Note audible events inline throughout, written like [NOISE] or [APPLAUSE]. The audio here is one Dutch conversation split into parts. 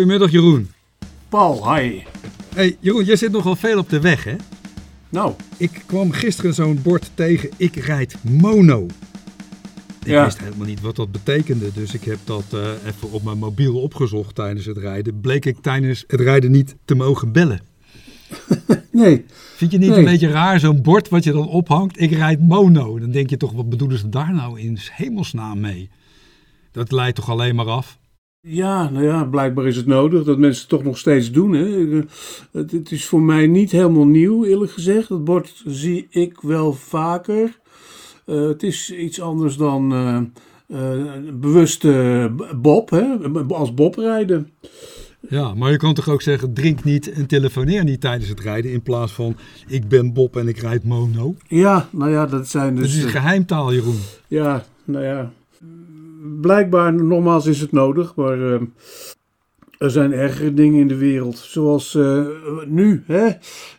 Goedemiddag Jeroen. Paul, hi. Hey Jeroen, jij zit nogal veel op de weg hè? Nou, Ik kwam gisteren zo'n bord tegen, ik rijd mono. Ik Ja. wist helemaal niet wat dat betekende, dus ik heb dat eh, even op mijn mobiel opgezocht tijdens het rijden. Bleek ik tijdens het rijden niet te mogen bellen. [LAUGHS] nee. Vind je niet Nee. een beetje raar, zo'n bord wat je dan ophangt? Ik rijd mono. Dan denk je toch, wat bedoelen ze daar nou in hemelsnaam mee? Dat leidt toch alleen maar af? Ja, nou ja, blijkbaar is het nodig dat mensen het toch nog steeds doen. Hè. Eh, Het, het is voor mij niet helemaal nieuw, eerlijk gezegd. Dat bord zie ik wel vaker. Eh, het is iets anders dan eh, eh, bewuste bob, hè? als bob rijden. Ja, maar je kan toch ook zeggen, drink niet en telefoneer niet tijdens het rijden. In plaats van, ik ben Bob en ik rijd mono. Ja, nou ja, dat zijn dus... is eh, geheimtaal, Jeroen. Ja, nou ja. Blijkbaar, nogmaals is het nodig, maar eh, er zijn ergere dingen in de wereld. Zoals eh, nu, hè?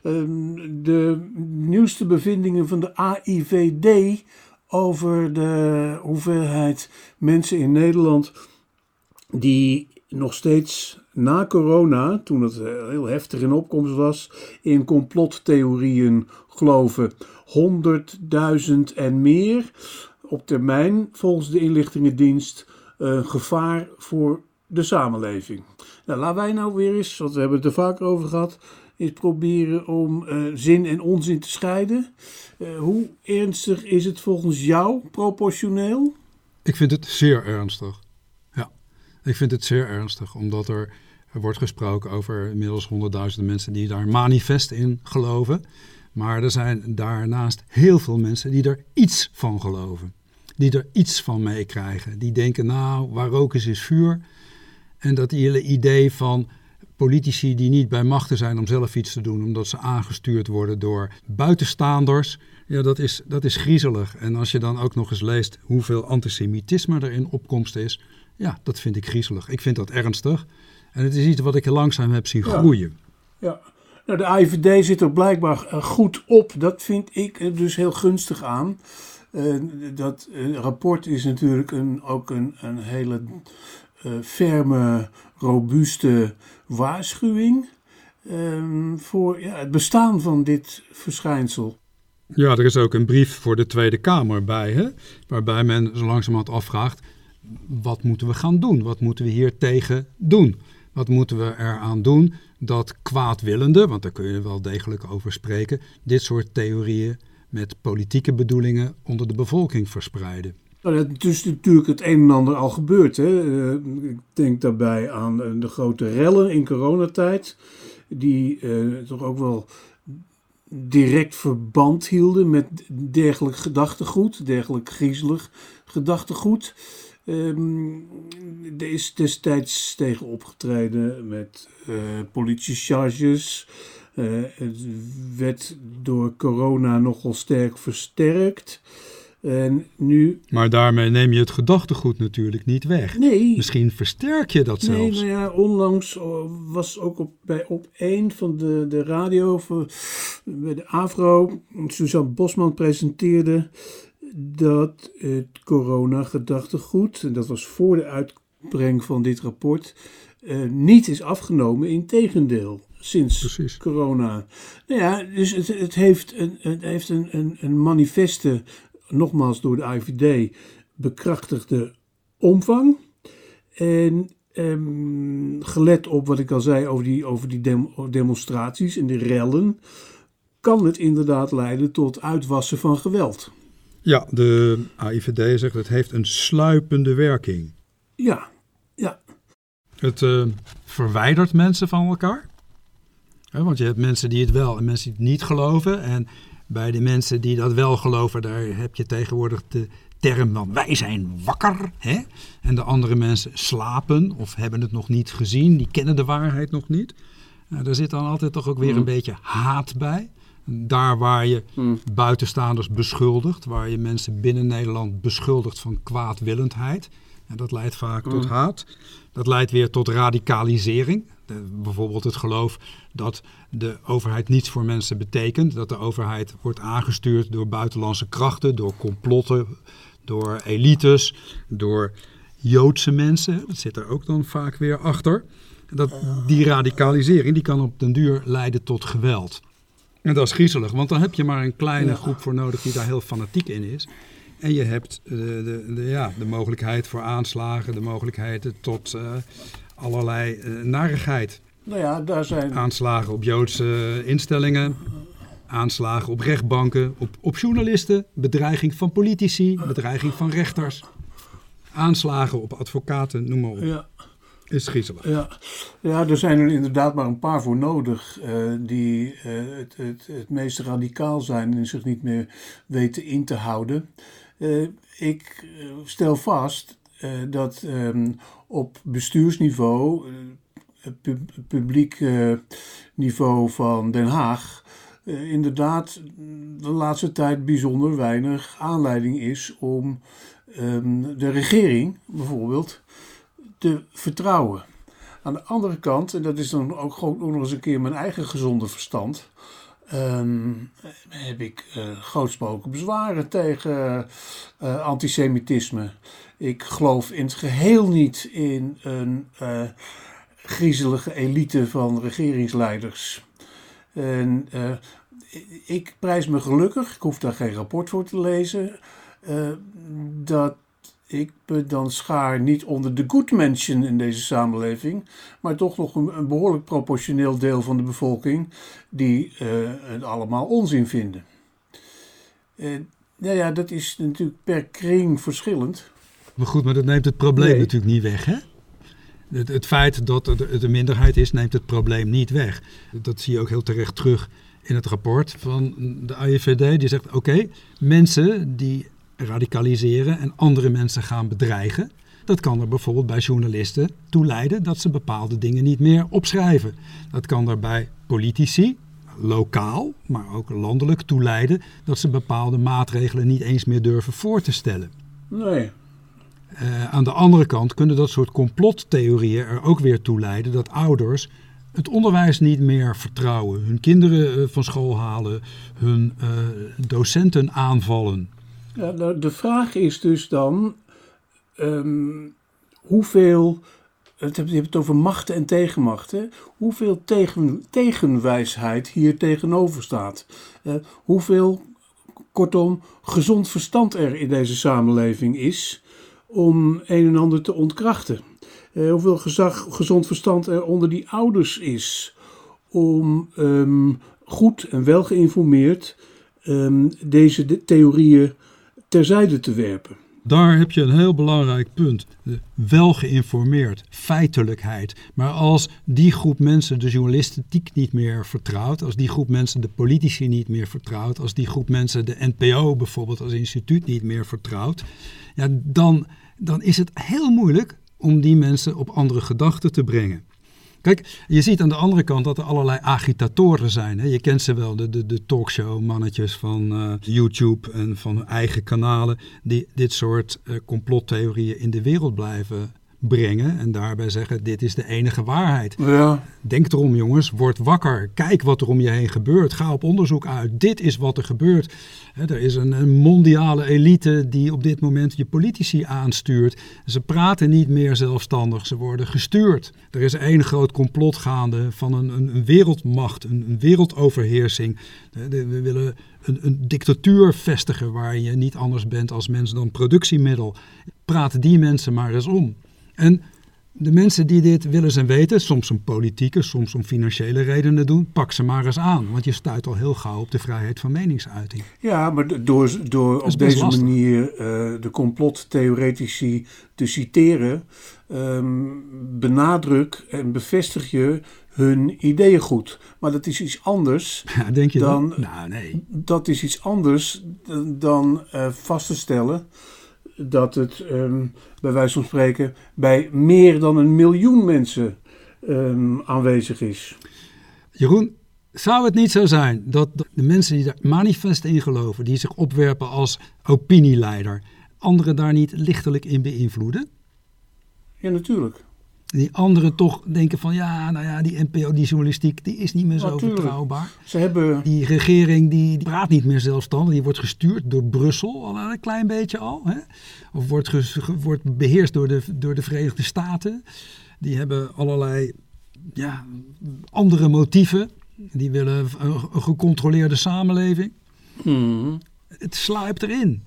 Ehm, de nieuwste bevindingen van de AIVD over de hoeveelheid mensen in Nederland die nog steeds na corona, toen het eh, heel heftig in opkomst was, in complottheorieën geloven. 100.000 en meer op termijn, volgens de inlichtingendienst, een gevaar voor de samenleving. Nou, laten wij nou weer eens, want we hebben het er vaker over gehad, eens proberen om eh, zin en onzin te scheiden. Eh, hoe ernstig is het volgens jou proportioneel? Ik vind het zeer ernstig. Ja, ik vind het zeer ernstig, omdat er, er wordt gesproken over inmiddels honderdduizenden mensen die daar manifest in geloven. Maar er zijn daarnaast heel veel mensen die er iets van geloven. Die er iets van meekrijgen. Die denken, nou, waar rook is, is vuur. En dat hele idee van politici die niet bij machten zijn om zelf iets te doen, omdat ze aangestuurd worden door buitenstaanders. Ja, dat is, dat is griezelig. En als je dan ook nog eens leest hoeveel antisemitisme er in opkomst is, ja, dat vind ik griezelig. Ik vind dat ernstig. En het is iets wat ik langzaam heb zien groeien. Ja. Nou, de IVD zit er blijkbaar eh, goed op. Dat vind ik er dus heel gunstig aan. Eh, dat eh, rapport is natuurlijk een, ook een, een hele eh, ferme, robuuste waarschuwing ehm, voor ja, het bestaan van dit verschijnsel. Ja, er is ook een brief voor de Tweede Kamer bij, hè? waarbij men zo langzamerhand afvraagt, wat moeten we gaan doen? Wat moeten we hier tegen doen? Wat moeten we eraan doen dat kwaadwillende, want daar kun je wel degelijk over spreken, dit soort theorieën met politieke bedoelingen onder de bevolking verspreiden? Nou, dat is natuurlijk het een en ander al gebeurd. Hè. Eh, ik denk daarbij aan eh, de grote rellen in coronatijd, die eh, toch ook wel direct verband hielden met dergelijk gedachtegoed, dergelijk griezelig gedachtegoed. Ehm, er is destijds tegen opgetreden met politiecharges. Eh, het werd door corona nogal sterk versterkt. En nu, Maar daarmee neem je het gedachtegoed natuurlijk niet weg. nee, Misschien versterk je dat nee, zelfs. nou ja, onlangs oh, was ook op, bij op één van de, de radio, voor, bij de AVRO, Suzanne Bosman presenteerde dat het corona-gedachtegoed, en dat was voor de uitbreng van dit rapport, eh, niet is afgenomen. Integendeel, sinds Precies. corona. Nou ja, dus het, het heeft, een, het heeft een, een, een manifeste, nogmaals door de IVD, bekrachtigde omvang. En ehm, gelet op wat ik al zei over die, over die dem- demonstraties en de rellen, kan het inderdaad leiden tot uitwassen van geweld. Ja, de AIVD zegt het heeft een sluipende werking. Ja, ja, Het eh, verwijdert mensen van elkaar. Want je hebt mensen die het wel en mensen die het niet geloven. En bij de mensen die dat wel geloven, daar heb je tegenwoordig de term van wij zijn wakker. Hè? En de andere mensen slapen of hebben het nog niet gezien, die kennen de waarheid nog niet. Nou, daar zit dan altijd toch ook weer Mm. een beetje haat bij. Daar waar je Mm. buitenstaanders beschuldigt, waar je mensen binnen Nederland beschuldigt van kwaadwillendheid. En dat leidt vaak tot Mm. haat. Dat leidt weer tot radicalisering. Bijvoorbeeld het geloof dat de overheid niets voor mensen betekent. Dat de overheid wordt aangestuurd door buitenlandse krachten, door complotten, door elites, door Joodse mensen. Dat zit er ook dan vaak weer achter. Dat, die radicalisering die kan op den duur leiden tot geweld. En dat is griezelig, want dan heb je maar een kleine groep voor nodig die daar heel fanatiek in is. En je hebt de, de, de ja, de mogelijkheid voor aanslagen, de mogelijkheid tot uh, allerlei uh, narigheid. Nou ja, daar zijn... Aanslagen op Joodse instellingen, aanslagen op rechtbanken, op, op journalisten, bedreiging van politici, bedreiging van rechters, aanslagen op advocaten, noem maar op. Ja. Is griezelig. Ja. ja, er zijn er inderdaad maar een paar voor nodig uh, die uh, het, het, het meest radicaal zijn en zich niet meer weten in te houden. Uh, ik stel vast dat um, op bestuursniveau, pu publiek niveau van Den Haag, inderdaad de laatste tijd bijzonder weinig aanleiding is om um, de regering bijvoorbeeld te vertrouwen. Aan de andere kant, en dat is dan ook gewoon nog eens een keer mijn eigen gezonde verstand, um, heb ik grootsproken bezwaren tegen antisemitisme. Ik geloof in het geheel niet in een uh, griezelige elite van regeringsleiders. En ik prijs me gelukkig, ik hoef daar geen rapport voor te lezen, dat ik me dan schaar niet onder de good mention in deze samenleving, maar toch nog een, behoorlijk proportioneel deel van de bevolking die het allemaal onzin vinden. Nou ja, dat is natuurlijk per kring verschillend. Maar goed, maar dat neemt het probleem nee. natuurlijk niet weg, hè? Het, het, feit dat het een minderheid is, neemt het probleem niet weg. Dat zie je ook heel terecht terug in het rapport van de AIVD. Die zegt, oké, okay, mensen die radicaliseren en andere mensen gaan bedreigen. Dat kan er bijvoorbeeld bij journalisten toe leiden dat ze bepaalde dingen niet meer opschrijven. Dat kan er bij politici, lokaal, maar ook landelijk toe leiden dat ze bepaalde maatregelen niet eens meer durven voor te stellen. Nee. Uh, aan de andere kant kunnen dat soort complottheorieën er ook weer toe leiden dat ouders het onderwijs niet meer vertrouwen, hun kinderen uh, van school halen, hun uh, docenten aanvallen. Ja, nou, de vraag is dus dan um, hoeveel, het, je hebt het over machten en tegenmachten, hoeveel tegen, tegenwijsheid hier tegenover staat. Uh, hoeveel, kortom, gezond verstand er in deze samenleving is om een en ander te ontkrachten. Uh, hoeveel gezag, gezond verstand er onder die ouders is om um, goed en wel geïnformeerd um, deze theorieën terzijde te werpen. Daar heb je een heel belangrijk punt. Wel geïnformeerd, feitelijkheid. Maar als die groep mensen de journalistiek niet meer vertrouwt, als die groep mensen de politici niet meer vertrouwt, als die groep mensen de NPO bijvoorbeeld als instituut niet meer vertrouwt, ja, dan, dan is het heel moeilijk om die mensen op andere gedachten te brengen. Kijk, je ziet aan de andere kant dat er allerlei agitatoren zijn. Hè? Je kent ze wel, de, de, de talkshow-mannetjes van uh, YouTube en van hun eigen kanalen, die dit soort uh, complottheorieën in de wereld blijven brengen en daarbij zeggen: dit is de enige waarheid. Ja. Denk erom, jongens, word wakker. Kijk wat er om je heen gebeurt. Ga op onderzoek uit. Dit is wat er gebeurt. He, er is een, een, mondiale elite die op dit moment je politici aanstuurt. Ze praten niet meer zelfstandig, ze worden gestuurd. Er is één groot complot gaande van een, een, een wereldmacht, een, wereldoverheersing. We willen een, een dictatuur vestigen waar je niet anders bent als mens dan productiemiddel. Praat die mensen maar eens om. En de mensen die dit willen zijn weten, soms om politieke, soms om financiële redenen doen, pak ze maar eens aan. Want je stuit al heel gauw op de vrijheid van meningsuiting. Ja, maar door, door op deze lastig. manier uh, de complottheoretici te citeren, um, benadruk en bevestig je hun ideeën goed. Maar dat is iets anders [LAUGHS] ja, denk je dan. Dan? Nou, nee. Dat is iets anders dan uh, vast te stellen dat het um, bij wijze van spreken bij meer dan een miljoen mensen um, aanwezig is. Jeroen, zou het niet zo zijn dat de mensen die er manifest in geloven, die zich opwerpen als opinieleider, anderen daar niet lichtelijk in beïnvloeden? Ja, natuurlijk. Die anderen toch denken van ja, nou ja, die NPO, die journalistiek, die is niet meer zo Natuurlijk. vertrouwbaar. Ze hebben. Die regering die, die praat niet meer zelfstandig, die wordt gestuurd door Brussel al een klein beetje al. Hè? Of wordt, wordt beheerst door de, door de Verenigde Staten. Die hebben allerlei ja, andere motieven. Die willen een gecontroleerde samenleving. Mhm. Het sluipt erin.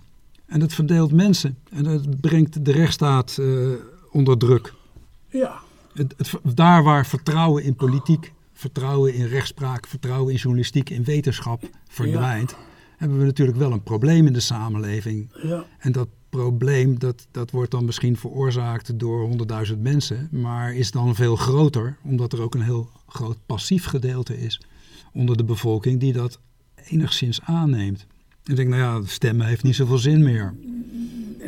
En het verdeelt mensen. En het brengt de rechtsstaat uh, onder druk. Ja. Het, het, daar waar vertrouwen in politiek, vertrouwen in rechtspraak, vertrouwen in journalistiek, in wetenschap verdwijnt, ja. hebben we natuurlijk wel een probleem in de samenleving. Ja. En dat probleem dat, dat wordt dan misschien veroorzaakt door honderdduizend mensen, maar is dan veel groter, omdat er ook een heel groot passief gedeelte is onder de bevolking die dat enigszins aanneemt. En ik denk, nou ja, stemmen heeft niet zoveel zin meer.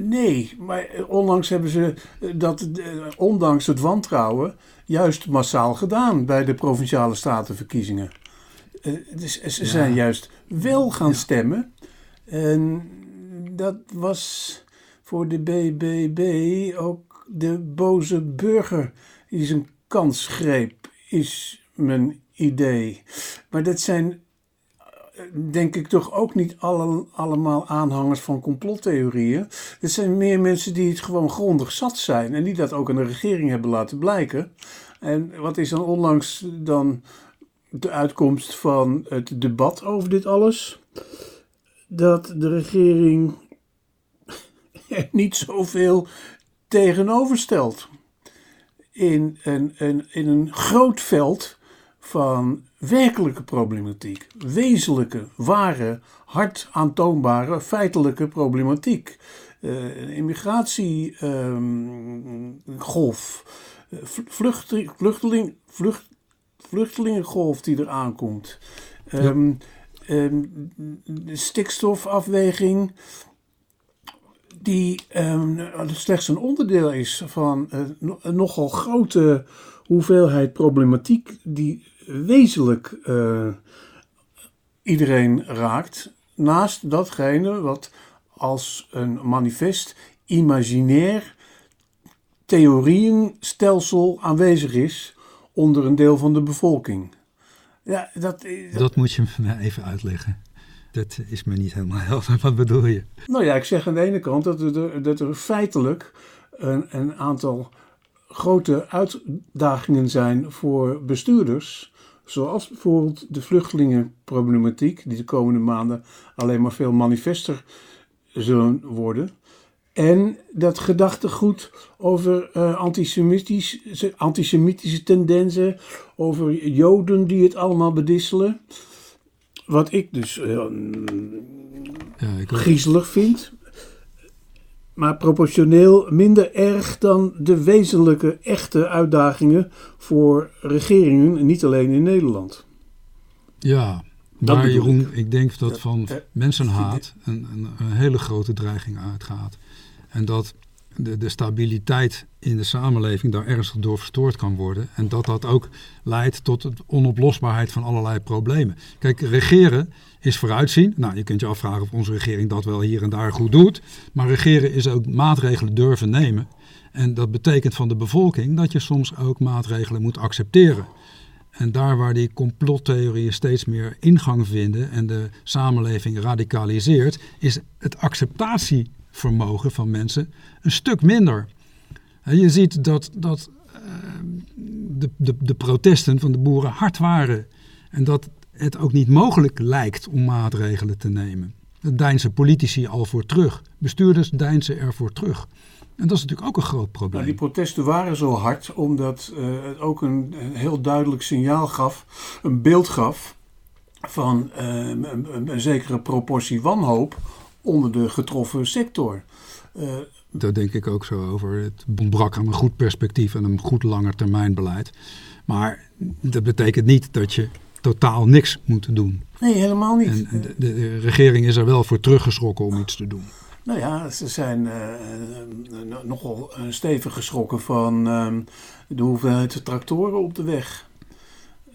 Nee, maar onlangs hebben ze dat, ondanks het wantrouwen, juist massaal gedaan bij de provinciale statenverkiezingen. Dus ze ja. zijn juist wel gaan stemmen. En dat was voor de BBB ook de boze burger die zijn kans greep, is mijn idee. Maar dat zijn denk ik toch ook niet alle, allemaal aanhangers van complottheorieën. Het zijn meer mensen die het gewoon grondig zat zijn en die dat ook aan de regering hebben laten blijken. En wat is dan onlangs dan de uitkomst van het debat over dit alles? Dat de regering [LAUGHS] er niet zoveel tegenover stelt. In een, een, in een groot veld van werkelijke problematiek, wezenlijke, ware, hard aantoonbare, feitelijke problematiek. Uh, immigratiegolf, uh, vluchteling, vluchteling, vlucht, vluchtelingengolf die er aankomt. Um, um, de stikstofafweging, die um, slechts een onderdeel is van uh, een nogal grote hoeveelheid problematiek die wezenlijk uh, iedereen raakt. Naast datgene wat als een manifest imaginair theorieënstelsel aanwezig is onder een deel van de bevolking. Ja, dat, dat, dat moet je me even uitleggen. Dat is me niet helemaal helder. Wat bedoel je? Nou ja, ik zeg aan de ene kant dat er, dat er feitelijk een, een aantal grote uitdagingen zijn voor bestuurders. Zoals bijvoorbeeld de vluchtelingenproblematiek, die de komende maanden alleen maar veel manifester zullen worden. En dat gedachtegoed over uh, antisemitische, antisemitische tendensen, over Joden die het allemaal bedisselen. Wat ik dus uh, ja, ik griezelig vind maar proportioneel minder erg dan de wezenlijke, echte uitdagingen voor regeringen, niet alleen in Nederland. Ja, dat maar Jeroen, ik. ik. denk dat van mensenhaat een, een, een, hele grote dreiging uitgaat. En dat de, de stabiliteit in de samenleving daar ernstig door verstoord kan worden. En dat dat ook leidt tot de onoplosbaarheid van allerlei problemen. Kijk, regeren is vooruitzien. Nou, je kunt je afvragen of onze regering dat wel hier en daar goed doet. Maar regeren is ook maatregelen durven nemen. En dat betekent van de bevolking dat je soms ook maatregelen moet accepteren. En daar waar die complottheorieën steeds meer ingang vinden en de samenleving radicaliseert, is het acceptatievermogen van mensen een stuk minder. Je ziet dat, dat uh, de, de, de protesten van de boeren hard waren. En dat het ook niet mogelijk lijkt om maatregelen te nemen. Dat deinzen politici al voor terug. Bestuurders deinzen ervoor terug. En dat is natuurlijk ook een groot probleem. Nou, die protesten waren zo hard omdat uh, het ook een, een, heel duidelijk signaal gaf, een beeld gaf van uh, een, een, zekere proportie wanhoop onder de getroffen sector. Uh, Daar denk ik ook zo over. Het ontbrak aan een goed perspectief en een goed langetermijnbeleid. Maar dat betekent niet dat je totaal niks moeten doen. Nee, helemaal niet. En de, de, regering is er wel voor teruggeschrokken om iets te doen. Nou ja, ze zijn uh, nogal stevig geschrokken van uh, de hoeveelheid tractoren op de weg.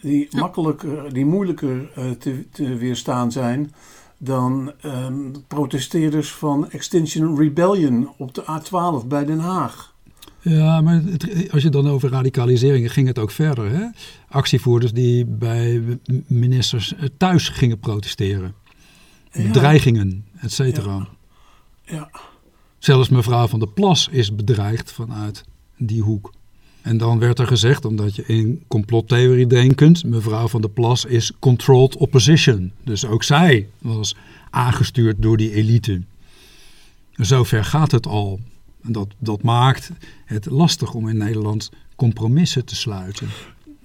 Die, ja. makkelijker, die moeilijker uh, te, te, weerstaan zijn dan um, protesteerders van Extinction Rebellion op de A12 bij Den Haag. Ja, maar het, als je dan over radicalisering ging het ook verder. Hè? Actievoerders die bij ministers thuis gingen protesteren. Ja. Dreigingen, et cetera. Ja. ja. Zelfs mevrouw van der Plas is bedreigd vanuit die hoek. En dan werd er gezegd, omdat je in complottheorie denkt, mevrouw van der Plas is controlled opposition. Dus ook zij was aangestuurd door die elite. Zover gaat het al. En dat, dat maakt het lastig om in Nederland compromissen te sluiten.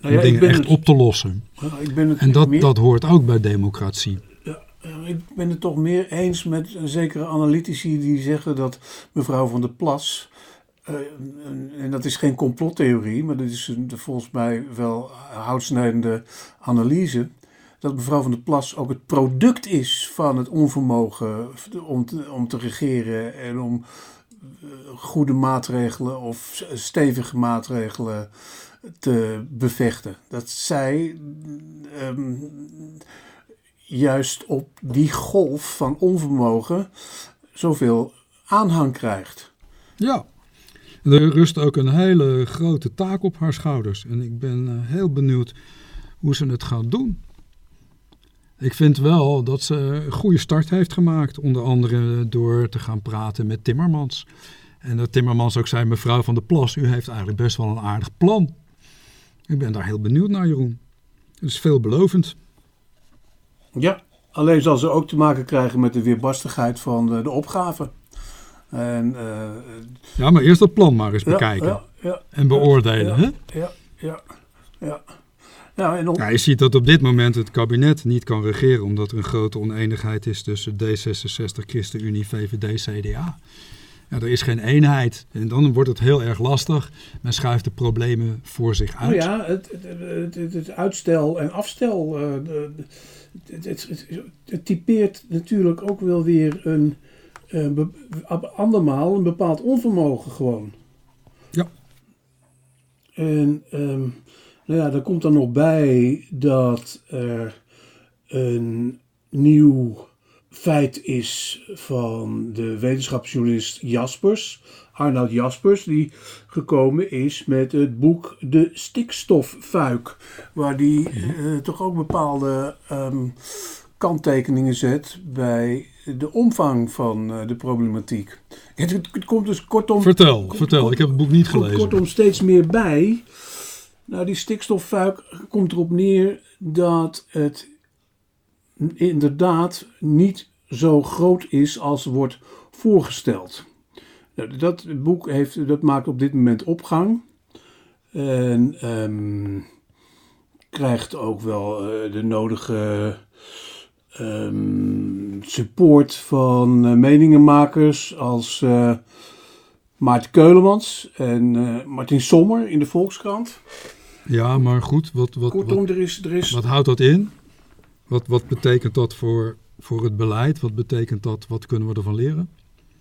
Nou ja, om dingen echt op te lossen. ik ben het en dat, dat hoort ook bij democratie. Ja, ik ben het toch meer eens met een zekere analytici die zeggen dat mevrouw van der Plas uh, en dat is geen complottheorie, maar dat is een, volgens mij wel houtsnijdende analyse. Dat mevrouw van der Plas ook het product is van het onvermogen om te, om te regeren en om eh, goede maatregelen of stevige maatregelen te bevechten. Dat zij ehm, juist op die golf van onvermogen zoveel aanhang krijgt. Ja, er rust ook een hele grote taak op haar schouders. En ik ben eh, heel benieuwd hoe ze het gaat doen. Ik vind wel dat ze een goede start heeft gemaakt. Onder andere door te gaan praten met Timmermans. En dat Timmermans ook zei, mevrouw van der Plas, u heeft eigenlijk best wel een aardig plan. Ik ben daar heel benieuwd naar, Jeroen. Het is veelbelovend. Ja, alleen zal ze ook te maken krijgen met de weerbarstigheid van de, de opgave. En, uh, ja, maar eerst dat plan maar eens bekijken. Ja, ja, en beoordelen. Ja, hè? ja, ja. ja. Ja, en ja, je ziet dat op dit moment het kabinet niet kan regeren omdat er een grote oneenigheid is tussen D66, ChristenUnie, VVD, CDA. Ja, er is geen eenheid en dan wordt het heel erg lastig. Men schuift de problemen voor zich uit. Nou ja, het, het, het, het uitstel en afstel, uh, het, typeert natuurlijk ook wel weer een, uh, andermaal een bepaald onvermogen gewoon. Ja. En um, nou ja, daar komt dan nog bij dat er een nieuw feit is van de wetenschapsjournalist Jaspers, Arnoud Jaspers, die gekomen is met het boek De Stikstoffuik, waar die uh, toch ook bepaalde um, kanttekeningen zet bij de omvang van uh, de problematiek. Het, het, komt dus kortom. Vertel, vertel, ik heb het boek niet gelezen. Kortom, steeds meer bij. Nou, die stikstoffuik komt erop neer dat het inderdaad niet zo groot is als wordt voorgesteld. Nou, dat boek heeft, dat maakt op dit moment opgang. En um, krijgt ook wel uh, de nodige um, support van uh, meningenmakers als uh, Maarten Keulemans en Martin Sommer in de Volkskrant. Ja, maar goed, wat, wat, Kortom, wat, er is, er is... wat houdt dat in? Wat, wat betekent dat voor, voor het beleid? Wat betekent dat? Wat kunnen we ervan leren?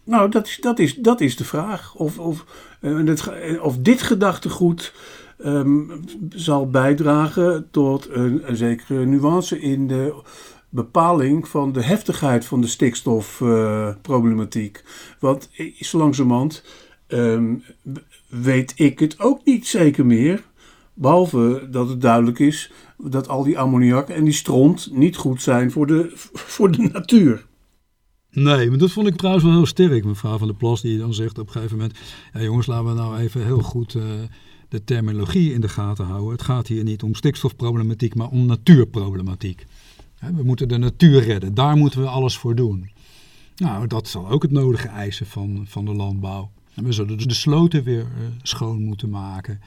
Nou, dat is, dat is, dat is de vraag. Of, of, uh, of dit gedachtegoed um, zal bijdragen tot een, zekere nuance in de bepaling van de heftigheid van de stikstofproblematiek. Want zo langzamerhand um, weet ik het ook niet zeker meer. Behalve dat het duidelijk is dat al die ammoniak en die stront niet goed zijn voor de, [LAUGHS] voor de natuur. Nee, maar dat vond ik trouwens wel heel sterk, mevrouw van der Plas, die dan zegt op een gegeven moment: ja, jongens, laten we nou even heel goed uh, de terminologie in de gaten houden. Het gaat hier niet om stikstofproblematiek, maar om natuurproblematiek. We moeten de natuur redden, daar moeten we alles voor doen. Nou, dat zal ook het nodige eisen van, van de landbouw. We zullen dus de sloten weer uh, schoon moeten maken.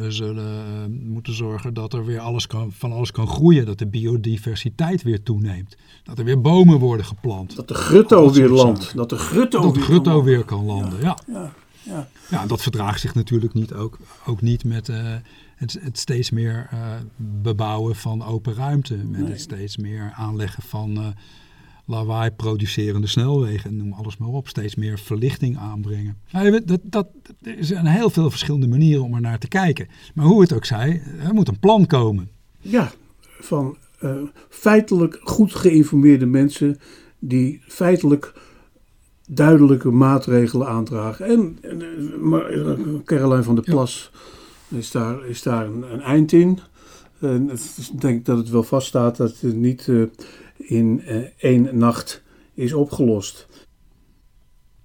We zullen uh, moeten zorgen dat er weer alles kan, van alles kan groeien. Dat de biodiversiteit weer toeneemt. Dat er weer bomen worden geplant. Dat de grutto weer landt. Dat de grutto, dat de grutto weer, kan landen, ja. Ja, ja. ja. dat verdraagt zich natuurlijk niet, ook, ook niet met uh, het, het, steeds meer uh, bebouwen van open ruimte. Met nee. het steeds meer aanleggen van lawaai producerende snelwegen, noem alles maar op, steeds meer verlichting aanbrengen. Nou, dat, dat, er zijn heel veel verschillende manieren om er naar te kijken. Maar hoe het ook zij, er moet een plan komen. Ja, van uh, feitelijk goed geïnformeerde mensen die feitelijk duidelijke maatregelen aandragen. En, en uh, Caroline van der Plas ja. is, daar, is daar een, een eind in. En ik denk dat het wel vaststaat dat het niet uh, in uh, één nacht is opgelost.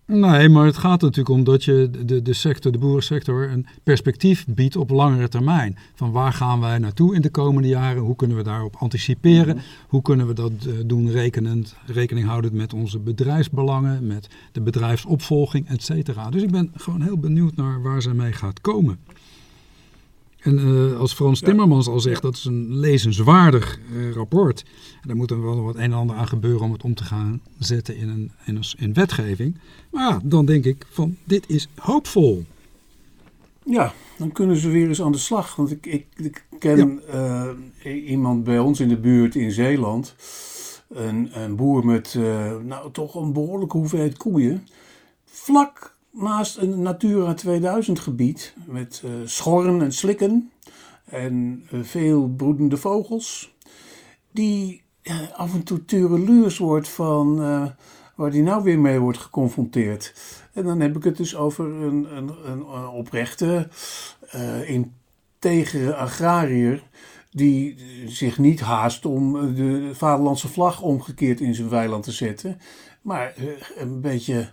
Nee, maar het gaat natuurlijk om dat je de, de sector, de boerensector, een perspectief biedt op langere termijn. Van waar gaan wij naartoe in de komende jaren? Hoe kunnen we daarop anticiperen? Mhm. Hoe kunnen we dat uh, doen rekenend, rekening houdend met onze bedrijfsbelangen, met de bedrijfsopvolging, et cetera. Dus ik ben gewoon heel benieuwd naar waar zij mee gaat komen. En uh, als Frans Timmermans al zegt, dat is een lezenswaardig uh, rapport. En daar moet er wel wat een en ander aan gebeuren om het om te gaan zetten in, een, in, een, in wetgeving. Maar ja, dan denk ik van, dit is hoopvol. Ja, dan kunnen ze weer eens aan de slag. Want ik, ik, ik ken ja. uh, iemand bij ons in de buurt in Zeeland. Een, een boer met nou, toch een behoorlijke hoeveelheid koeien. Vlak naast een Natura 2000 gebied met uh, schorren en slikken en uh, veel broedende vogels, die uh, af en toe tureluurs wordt van waar die nou weer mee wordt geconfronteerd. En dan heb ik het dus over een, een, een oprechte, integere agrariër die zich niet haast om de vaderlandse vlag omgekeerd in zijn weiland te zetten, maar een beetje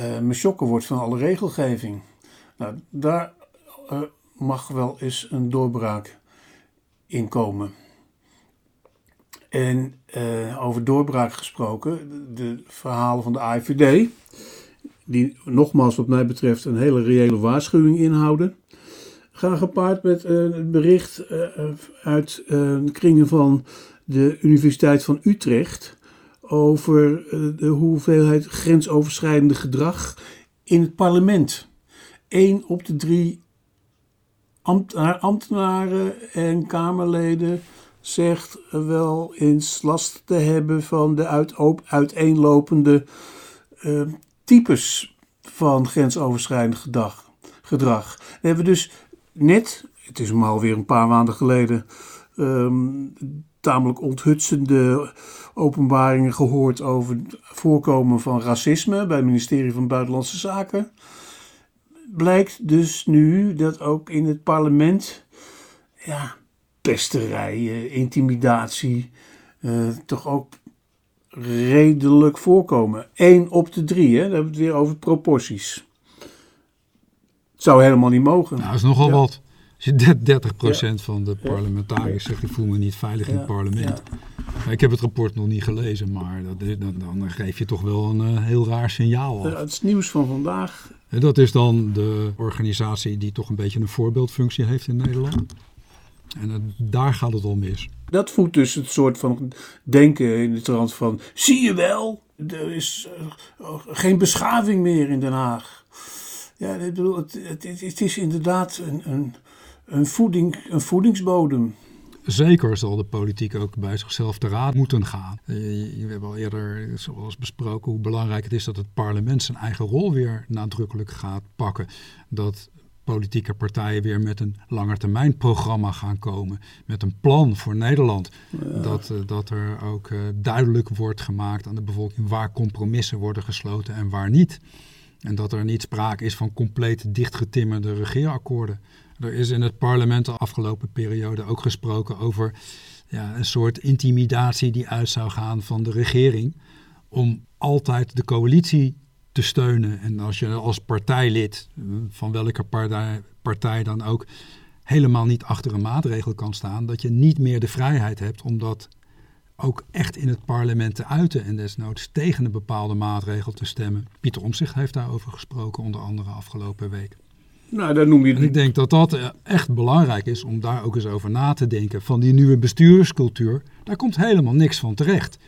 uh, me wordt van alle regelgeving. Nou, daar uh, mag wel eens een doorbraak in komen. En uh, over doorbraak gesproken, de, verhalen van de AIVD, die nogmaals wat mij betreft een hele reële waarschuwing inhouden, gaan gepaard met een bericht uit de kringen van de Universiteit van Utrecht over eh, de hoeveelheid grensoverschrijdende gedrag in het parlement. Eén op de drie ambtenaren en Kamerleden zegt wel eens last te hebben van de uiteenlopende uh, types van grensoverschrijdend gedrag. gedrag. We hebben dus net, het is maar alweer een paar maanden geleden, um, tamelijk onthutsende openbaringen gehoord over het voorkomen van racisme bij het ministerie van Buitenlandse Zaken. Blijkt dus nu dat ook in het parlement ja, pesterijen, intimidatie uh, toch ook redelijk voorkomen. Eén op de drie, hè? dan hebben we het weer over proporties. Het zou helemaal niet mogen. Nou, dat is nogal wat. Als je 30% van de parlementariërs zegt, ik voel me niet veilig in het parlement. Ik heb het rapport nog niet gelezen, maar dat, dan, dan geef je toch wel een uh, heel raar signaal af. het is nieuws van vandaag. En dat is dan de organisatie die toch een beetje een voorbeeldfunctie heeft in Nederland. En daar gaat het al mis. Dat voedt dus het soort van denken in de trant van... zie je wel, er is uh, geen beschaving meer in Den Haag. Ja, ik bedoel, het, het, het is inderdaad een, een een, voeding, een voedingsbodem. Zeker zal de politiek ook bij zichzelf te raad moeten gaan. Eh, we hebben al eerder, zoals besproken, hoe belangrijk het is dat het parlement zijn eigen rol weer nadrukkelijk gaat pakken. Dat politieke partijen weer met een langetermijnprogramma gaan komen. Met een plan voor Nederland. Dat, uh, dat er ook uh, duidelijk wordt gemaakt aan de bevolking waar compromissen worden gesloten en waar niet. En dat er niet sprake is van compleet dichtgetimmerde regeerakkoorden. Er is in het parlement de afgelopen periode ook gesproken over ja, een soort intimidatie die uit zou gaan van de regering om altijd de coalitie te steunen. En als je als partijlid, van welke partij, dan ook, helemaal niet achter een maatregel kan staan, dat je niet meer de vrijheid hebt om dat ook echt in het parlement te uiten en desnoods tegen een bepaalde maatregel te stemmen. Pieter Omtzigt heeft daarover gesproken, onder andere afgelopen week. Nou, dat noem je... Ik denk dat dat eh, echt belangrijk is om daar ook eens over na te denken. Van die nieuwe bestuurscultuur, daar komt helemaal niks van terecht.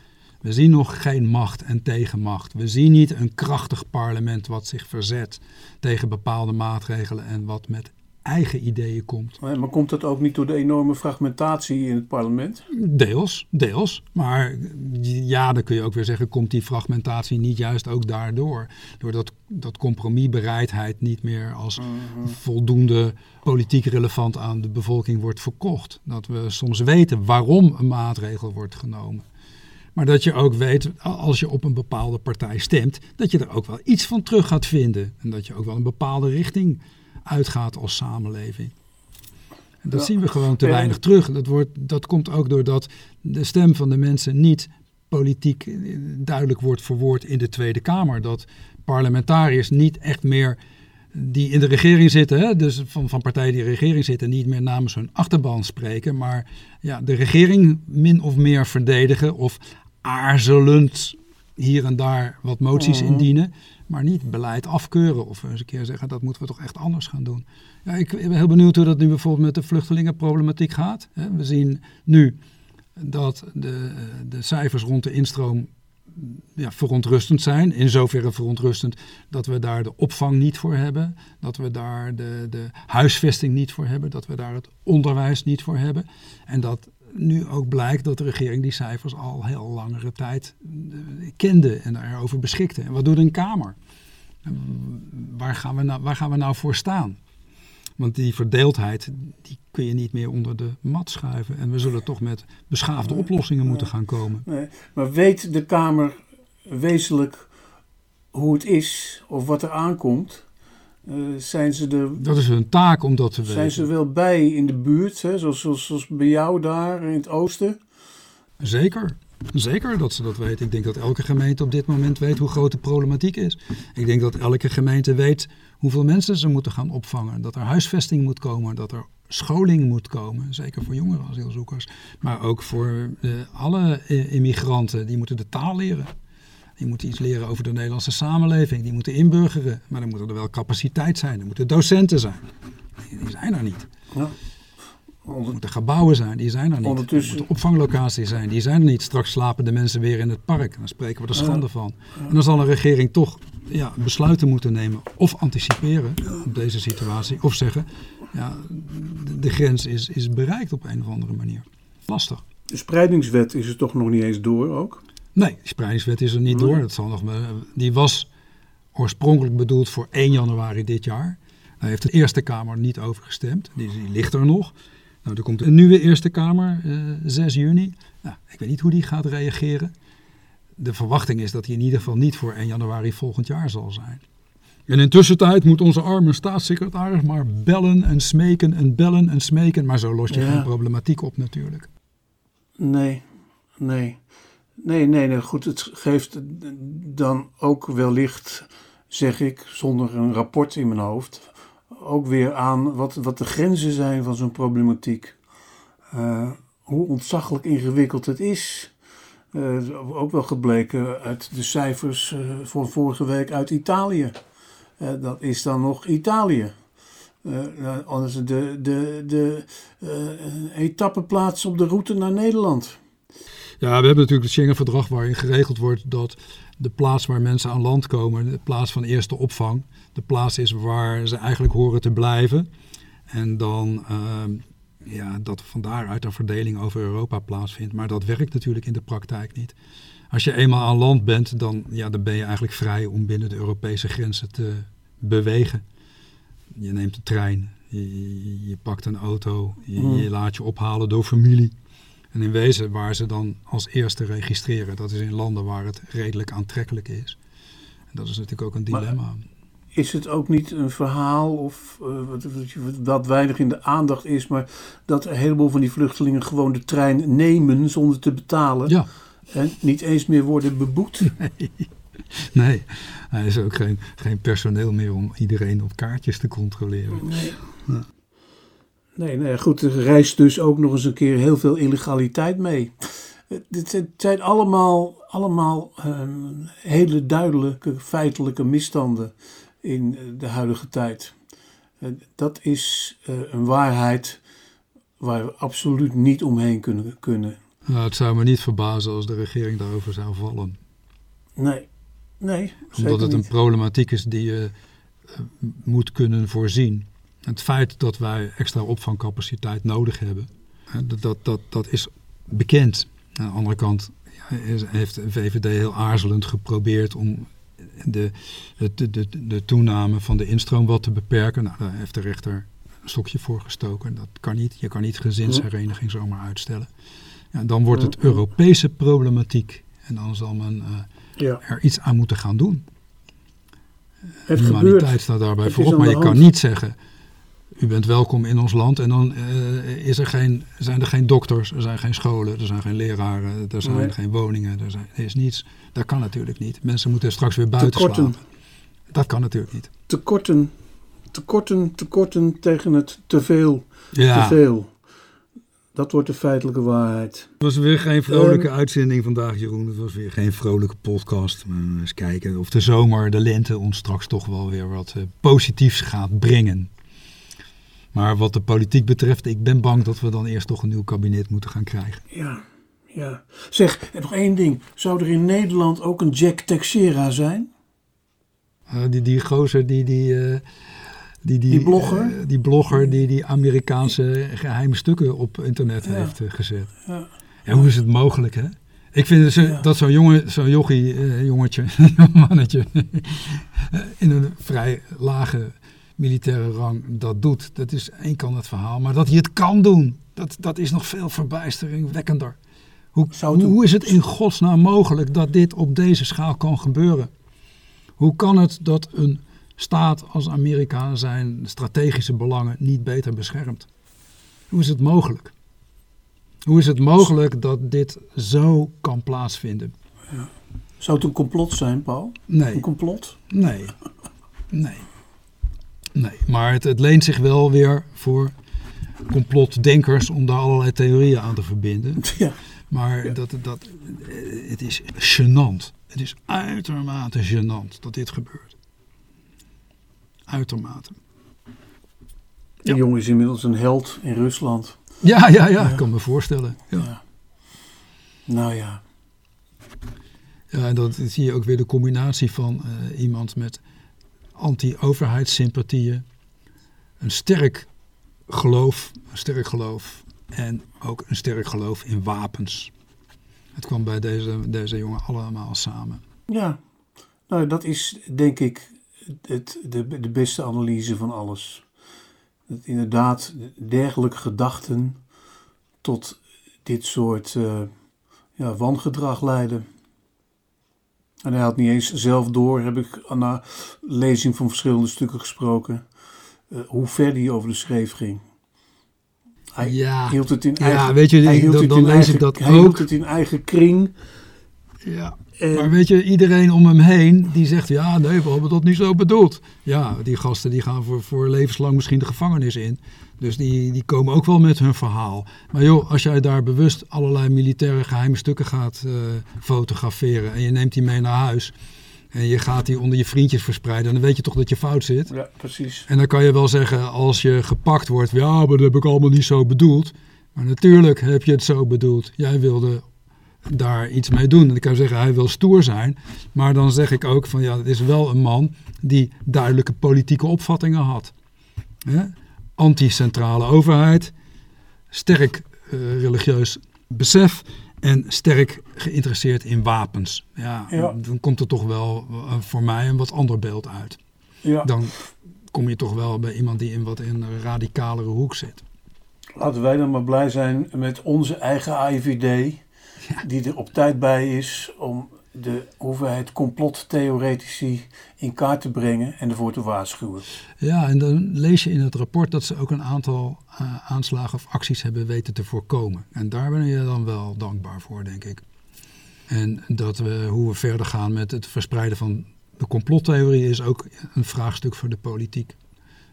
We zien nog geen macht en tegenmacht. We zien niet een krachtig parlement wat zich verzet tegen bepaalde maatregelen en wat met eigen ideeën komt. Maar komt dat ook niet door de enorme fragmentatie in het parlement? Deels, deels. Maar ja, dan kun je ook weer zeggen, komt die fragmentatie niet juist ook daardoor? Doordat dat compromisbereidheid niet meer als mhm. voldoende politiek relevant aan de bevolking wordt verkocht. Dat we soms weten waarom een maatregel wordt genomen. Maar dat je ook weet, als je op een bepaalde partij stemt, dat je er ook wel iets van terug gaat vinden. En dat je ook wel een bepaalde richting uitgaat als samenleving. dat zien we gewoon te weinig terug. Dat, wordt, dat komt ook doordat de stem van de mensen niet politiek duidelijk wordt verwoord in de Tweede Kamer. Dat parlementariërs niet echt meer die in de regering zitten, hè, dus van, van partijen die in de regering zitten, niet meer namens hun achterban spreken, maar ja, de regering min of meer verdedigen of aarzelend hier en daar wat moties Mhm. indienen, maar niet beleid afkeuren of eens een keer zeggen dat moeten we toch echt anders gaan doen. Ja, ik ben heel benieuwd hoe dat nu bijvoorbeeld met de vluchtelingenproblematiek gaat. We zien nu dat de, de cijfers rond de instroom ja, verontrustend zijn. In zoverre verontrustend dat we daar de opvang niet voor hebben. Dat we daar de, de huisvesting niet voor hebben. Dat we daar het onderwijs niet voor hebben. En dat nu ook blijkt dat de regering die cijfers al heel langere tijd eh, kende en daarover beschikte. En wat doet een Kamer? Waar gaan, we nou, waar gaan we nou voor staan? Want die verdeeldheid, die kun je niet meer onder de mat schuiven. En we zullen toch met beschaafde oplossingen moeten gaan komen. Nee, maar weet de Kamer wezenlijk hoe het is of wat er aankomt? Eh, zijn ze er Dat is hun taak om dat te weten. Zijn ze wel bij in de buurt, hè? Zoals, zoals, zoals bij jou daar in het oosten? Zeker. Zeker dat ze dat weten. Ik denk dat elke gemeente op dit moment weet hoe groot de problematiek is. Ik denk dat elke gemeente weet hoeveel mensen ze moeten gaan opvangen. Dat er huisvesting moet komen, dat er scholing moet komen. Zeker voor jongere asielzoekers. Maar ook voor eh, alle eh, immigranten. Die moeten de taal leren. Die moeten iets leren over de Nederlandse samenleving. Die moeten inburgeren. Maar dan moet er wel capaciteit zijn. Er moeten docenten zijn. Die, die zijn er niet. Ja. Er Onder- moeten gebouwen zijn, die zijn er niet. Ondertussen- Er moeten opvanglocaties zijn, die zijn er niet. Straks slapen de mensen weer in het park. Dan spreken we er Ja. schande van. En dan zal een regering toch ja, besluiten moeten nemen. Of anticiperen op deze situatie. Of zeggen, ja, de, de grens is, is bereikt op een of andere manier. Lastig. De spreidingswet is er toch nog niet eens door ook? Nee, die spreidingswet is er niet Nee. door. Dat zal nog, maar- die was oorspronkelijk bedoeld voor 1 januari dit jaar. Daar heeft de Eerste Kamer niet over gestemd. Die, die ligt er nog. Nou, er komt een nieuwe Eerste Kamer, eh 6 juni. Nou, ik weet niet hoe die gaat reageren. De verwachting is dat die in ieder geval niet voor 1 januari volgend jaar zal zijn. En intussen tijd moet onze arme staatssecretaris maar bellen en smeken en bellen en smeken. Maar zo los je Ja. geen problematiek op natuurlijk. Nee, nee. Nee, nee, nee. Goed, het geeft dan ook wellicht, zeg ik, zonder een rapport in mijn hoofd, ook weer aan wat, wat de grenzen zijn van zo'n problematiek. Eh, hoe ontzaglijk ingewikkeld het is. Eh, ook wel gebleken uit de cijfers eh, van vorige week uit Italië. Dat is dan nog Italië. Anders de, de, de etappeplaats op de route naar Nederland. Ja, we hebben natuurlijk het Schengen-verdrag waarin geregeld wordt dat de plaats waar mensen aan land komen, de plaats van eerste opvang, de plaats is waar ze eigenlijk horen te blijven. En dan ehm, ja, dat van daaruit een verdeling over Europa plaatsvindt. Maar dat werkt natuurlijk in de praktijk niet. Als je eenmaal aan land bent, dan, ja, dan ben je eigenlijk vrij om binnen de Europese grenzen te bewegen. Je neemt de trein, je, pakt een auto, je, Mm. je laat je ophalen door familie. En in wezen waar ze dan als eerste registreren, dat is in landen waar het redelijk aantrekkelijk is. En dat is natuurlijk ook een Maar- dilemma. Is het ook niet een verhaal of eh, wat, weinig in de aandacht is, maar dat een heleboel van die vluchtelingen gewoon de trein nemen zonder te betalen Ja, en niet eens meer worden beboet? [LAUGHS] nee. Er is ook geen, geen personeel meer om iedereen op kaartjes te controleren. Nee. Ja. Nee, nee, goed, er reist dus ook nog eens een keer heel veel illegaliteit mee. Dit zijn- het zijn allemaal, allemaal ehm, hele duidelijke feitelijke misstanden in de huidige tijd. Eh, dat is eh, een waarheid waar we absoluut niet omheen kunnen. kunnen. Nou, het zou me niet verbazen als de regering daarover zou vallen. Nee, nee, Omdat het een problematiek is die je eh, moet kunnen voorzien. Het feit dat wij extra opvangcapaciteit nodig hebben, dat, dat, dat, dat is bekend. Aan de andere kant heeft de VVD heel aarzelend geprobeerd om de, de, de, de, toename van de instroom wat te beperken. Nou, daar heeft de rechter een stokje voor gestoken. Dat kan niet. Je kan niet gezinshereniging zomaar uitstellen. Ja, dan wordt het Europese problematiek. En dan zal men eh, Ja, er iets aan moeten gaan doen. het Humaniteit gebeurt. staat daarbij Het voorop. Maar je kan niet zeggen, u bent welkom in ons land. En dan is er geen, zijn er geen dokters, er zijn geen scholen, er zijn geen leraren, er zijn Nee. geen woningen, er, zijn, er is niets. Dat kan natuurlijk niet. Mensen moeten straks weer buiten Tekorten. slapen. Dat kan natuurlijk niet. Tekorten, tekorten, tekorten tegen het teveel, Ja, teveel. Dat wordt de feitelijke waarheid. het was weer geen vrolijke Ehm. uitzending vandaag, Jeroen. Het was weer geen vrolijke podcast. Maar eens kijken of de zomer, de lente ons straks toch wel weer wat eh, positiefs gaat brengen. Maar wat de politiek betreft, ik ben bang dat we dan eerst toch een nieuw kabinet moeten gaan krijgen. Ja, ja. Zeg, en nog één ding. Zou er in Nederland ook een Jack Texera zijn? Eh, die, die gozer, die, die, eh, die, die, Die blogger? eh, die blogger die die Amerikaanse geheime stukken op internet Ja. heeft gezet. Ja. Ja, hoe is het mogelijk, hè? Ik vind Ja. dat zo'n jongen, zo'n jochie, eh, jongetje, [LAUGHS] mannetje, in een vrij lage militaire rang dat doet. Dat is één kant het verhaal. Maar dat hij het kan doen, dat, dat is nog veel verbijsteringwekkender. Hoe, hoe is het in godsnaam mogelijk dat dit op deze schaal kan gebeuren? Hoe kan het dat een staat als Amerika zijn strategische belangen niet beter beschermt? Hoe is het mogelijk? Hoe is het mogelijk dat dit zo kan plaatsvinden? Zou het een complot zijn, Paul? Nee, Een complot? nee, nee. Nee, maar het, het leent zich wel weer voor complotdenkers om daar allerlei theorieën aan te verbinden. [LAUGHS] Ja. Maar dat, dat, eh, het is gênant. Het is uitermate gênant dat dit gebeurt. Uitermate. Die Ja. jongen is inmiddels een held in Rusland. Ja, ja, ja, ik kan me voorstellen. Ja. Ja. Nou ja. Ja, en dan zie je ook weer de combinatie van eh, iemand met anti-overheidssympathieën, een sterk geloof, een sterk geloof en ook een sterk geloof in wapens. Het kwam bij deze, deze jongen allemaal samen. Ja. Nou, dat is denk ik het, de, de beste analyse van alles. Dat inderdaad dergelijke gedachten tot dit soort eh, ja, wangedrag leiden. En hij had niet eens zelf door, heb ik na lezing van verschillende stukken gesproken, eh, hoe ver hij over de schreef ging. Hij Ja, hield het in ja eigen, weet je, hij hield dan, het dan in lees eigen, ik dat hij hield ook. het in eigen kring. Ja. En, Maar weet je, iedereen om hem heen die zegt, ja nee, we hebben dat niet zo bedoeld. Ja, die gasten die gaan voor, voor levenslang misschien de gevangenis in. Dus die, die komen ook wel met hun verhaal. Maar joh, als jij daar bewust allerlei militaire geheime stukken gaat eh, fotograferen en je neemt die mee naar huis en je gaat die onder je vriendjes verspreiden, dan weet je toch dat je fout zit. ja, precies. En dan kan je wel zeggen, als je gepakt wordt, ja, maar dat heb ik allemaal niet zo bedoeld. Maar natuurlijk heb je het zo bedoeld. Jij wilde daar iets mee doen. En ik kan zeggen, hij wil stoer zijn. Maar dan zeg ik ook van, ja, het is wel een man die duidelijke politieke opvattingen had. Hè? Anti-centrale overheid, sterk eh, religieus besef en sterk geïnteresseerd in wapens. Ja, Ja. dan komt er toch wel eh, voor mij een wat ander beeld uit Ja. dan kom je toch wel bij iemand die in wat in een radicalere hoek zit. Laten wij dan maar blij zijn met onze eigen AIVD, die er op tijd bij is om de hoeveelheid complottheoretici in kaart te brengen en ervoor te waarschuwen. Ja, en dan lees je in het rapport dat ze ook een aantal eh, aanslagen of acties hebben weten te voorkomen. En daar ben je dan wel dankbaar voor, denk ik. En dat we, hoe we verder gaan met het verspreiden van de complottheorie is ook een vraagstuk voor de politiek.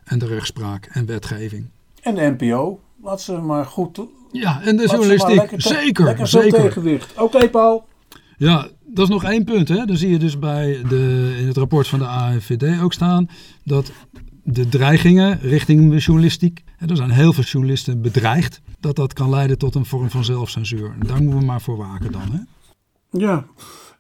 En de rechtspraak en wetgeving. En de NPO, laat ze maar goed. Ja, en de journalistiek. lekker zeker, lekker zeker. tegenwicht. Oké, Paul. Ja, dat is nog één punt. Hè. Dan zie je dus bij de, in het rapport van de AIVD ook staan dat de dreigingen richting de journalistiek, hè, er zijn heel veel journalisten bedreigd, dat dat kan leiden tot een vorm van zelfcensuur. En daar moeten we maar voor waken dan. Hè. Ja,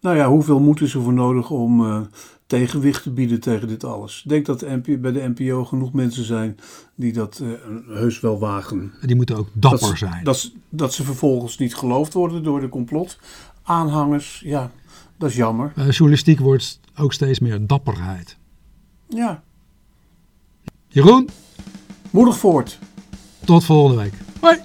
nou ja, hoeveel moed is er voor nodig om eh, tegenwicht te bieden tegen dit alles? Ik denk dat de bij de NPO genoeg mensen zijn die dat eh, heus wel wagen. Die moeten ook dapper dat, zijn. Dat, ze- dat ze vervolgens niet geloofd worden door de complotaanhangers, ja, dat is jammer. Bij journalistiek wordt ook steeds meer dapperheid. Ja, Jeroen, moedig voort. tot volgende week. Hoi!